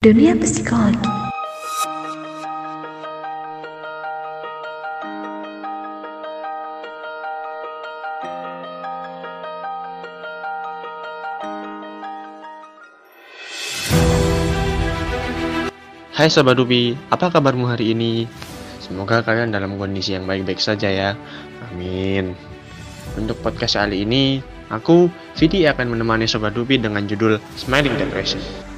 Dunia Psikologi Hai Sobat Dupi, apa kabarmu hari ini? Semoga kalian dalam kondisi yang baik-baik saja ya. Amin. Untuk podcast kali ini, aku, Vidi akan menemani Sobat Dupi dengan judul Smiling Depression.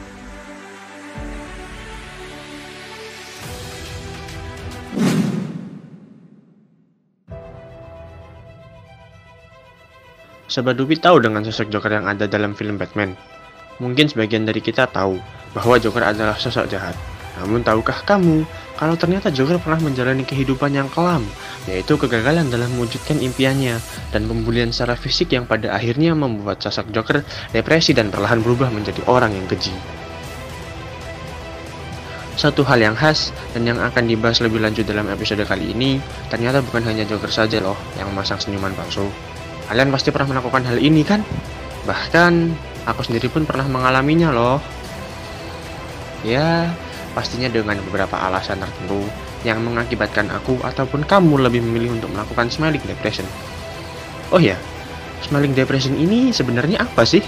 Sobat Dupi tahu dengan sosok Joker yang ada dalam film Batman. Mungkin sebagian dari kita tahu bahwa Joker adalah sosok jahat. Namun tahukah kamu kalau ternyata Joker pernah menjalani kehidupan yang kelam, yaitu kegagalan dalam mewujudkan impiannya dan pembulian secara fisik yang pada akhirnya membuat sosok Joker depresi dan perlahan berubah menjadi orang yang keji. Satu hal yang khas dan yang akan dibahas lebih lanjut dalam episode kali ini, ternyata bukan hanya Joker saja loh yang memasang senyuman palsu. Kalian pasti pernah melakukan hal ini kan? Bahkan aku sendiri pun pernah mengalaminya loh. Ya, pastinya dengan beberapa alasan tertentu yang mengakibatkan aku ataupun kamu lebih memilih untuk melakukan smiling depression. Oh ya, smiling depression ini sebenarnya apa sih?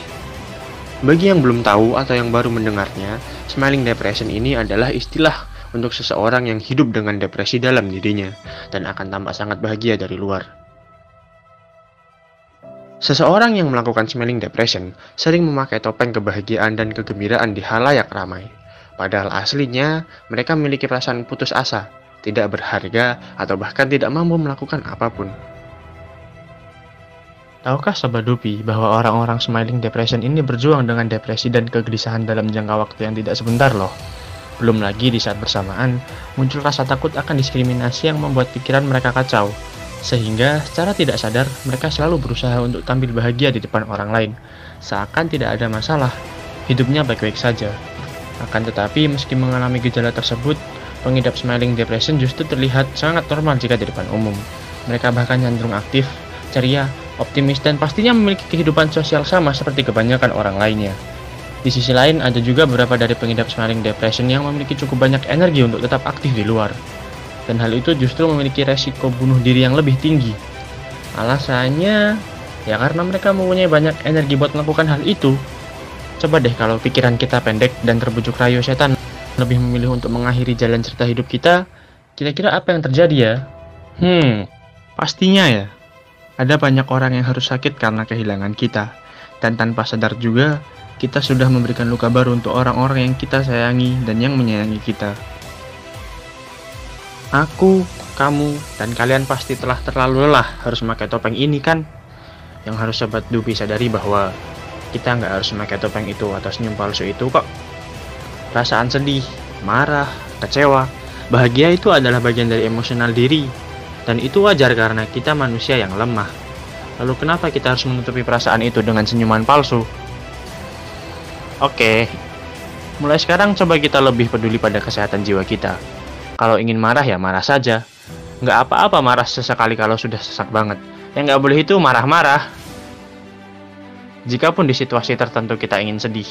Bagi yang belum tahu atau yang baru mendengarnya, smiling depression ini adalah istilah untuk seseorang yang hidup dengan depresi dalam dirinya dan akan tampak sangat bahagia dari luar. Seseorang yang melakukan smiling depression sering memakai topeng kebahagiaan dan kegembiraan di halayak ramai. Padahal aslinya mereka memiliki perasaan putus asa, tidak berharga, atau bahkan tidak mampu melakukan apa pun. Tahukah Sobat Dupi bahwa orang-orang smiling depression ini berjuang dengan depresi dan kegelisahan dalam jangka waktu yang tidak sebentar loh? Belum lagi di saat bersamaan, muncul rasa takut akan diskriminasi yang membuat pikiran mereka kacau, sehingga secara tidak sadar mereka selalu berusaha untuk tampil bahagia di depan orang lain, seakan tidak ada masalah, hidupnya baik-baik saja. Akan tetapi meski mengalami gejala tersebut, pengidap smiling depression justru terlihat sangat normal jika di depan umum. Mereka bahkan cenderung aktif, ceria, optimis, dan pastinya memiliki kehidupan sosial sama seperti kebanyakan orang lainnya. Di sisi lain, ada juga beberapa dari pengidap smiling depression yang memiliki cukup banyak energi untuk tetap aktif di luar dan hal itu justru memiliki resiko bunuh diri yang lebih tinggi. Alasannya ya karena mereka mempunyai banyak energi buat melakukan hal itu. Coba deh kalau pikiran kita pendek dan terbujuk rayu setan lebih memilih untuk mengakhiri jalan cerita hidup kita, kira-kira apa yang terjadi ya? Hmm, pastinya ya. Ada banyak orang yang harus sakit karena kehilangan kita. Dan tanpa sadar juga, kita sudah memberikan luka baru untuk orang-orang yang kita sayangi dan yang menyayangi kita. Aku, kamu, dan kalian pasti telah terlalu lelah harus memakai topeng ini kan? Yang harus Sobat Dubi sadari bahwa kita nggak harus memakai topeng itu atau senyum palsu itu kok. Perasaan sedih, marah, kecewa, bahagia itu adalah bagian dari emosional diri. Dan itu wajar karena kita manusia yang lemah. Lalu kenapa kita harus menutupi perasaan itu dengan senyuman palsu? Oke, mulai sekarang coba kita lebih peduli pada kesehatan jiwa kita kalau ingin marah ya marah saja. Nggak apa-apa marah sesekali kalau sudah sesak banget. Yang nggak boleh itu marah-marah. Jikapun di situasi tertentu kita ingin sedih,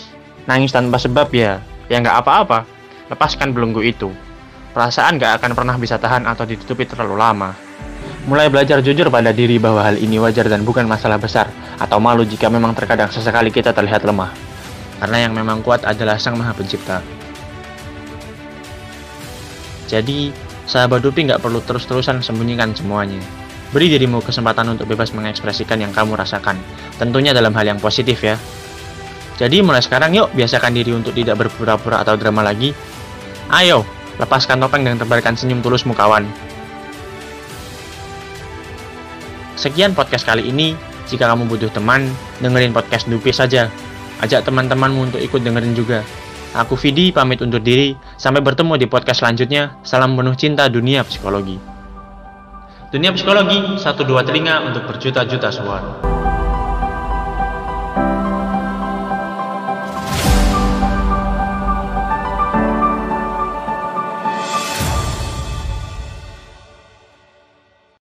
nangis tanpa sebab ya, ya nggak apa-apa. Lepaskan belenggu itu. Perasaan nggak akan pernah bisa tahan atau ditutupi terlalu lama. Mulai belajar jujur pada diri bahwa hal ini wajar dan bukan masalah besar, atau malu jika memang terkadang sesekali kita terlihat lemah. Karena yang memang kuat adalah Sang Maha Pencipta. Jadi, sahabat Dupi nggak perlu terus-terusan sembunyikan semuanya. Beri dirimu kesempatan untuk bebas mengekspresikan yang kamu rasakan, tentunya dalam hal yang positif ya. Jadi mulai sekarang yuk biasakan diri untuk tidak berpura-pura atau drama lagi. Ayo, lepaskan topeng dan tebarkan senyum tulusmu kawan. Sekian podcast kali ini. Jika kamu butuh teman, dengerin podcast Dupi saja. Ajak teman-temanmu untuk ikut dengerin juga. Aku Vidi pamit undur diri. Sampai bertemu di podcast selanjutnya. Salam penuh cinta dunia psikologi. Dunia psikologi, satu dua telinga untuk berjuta-juta suara.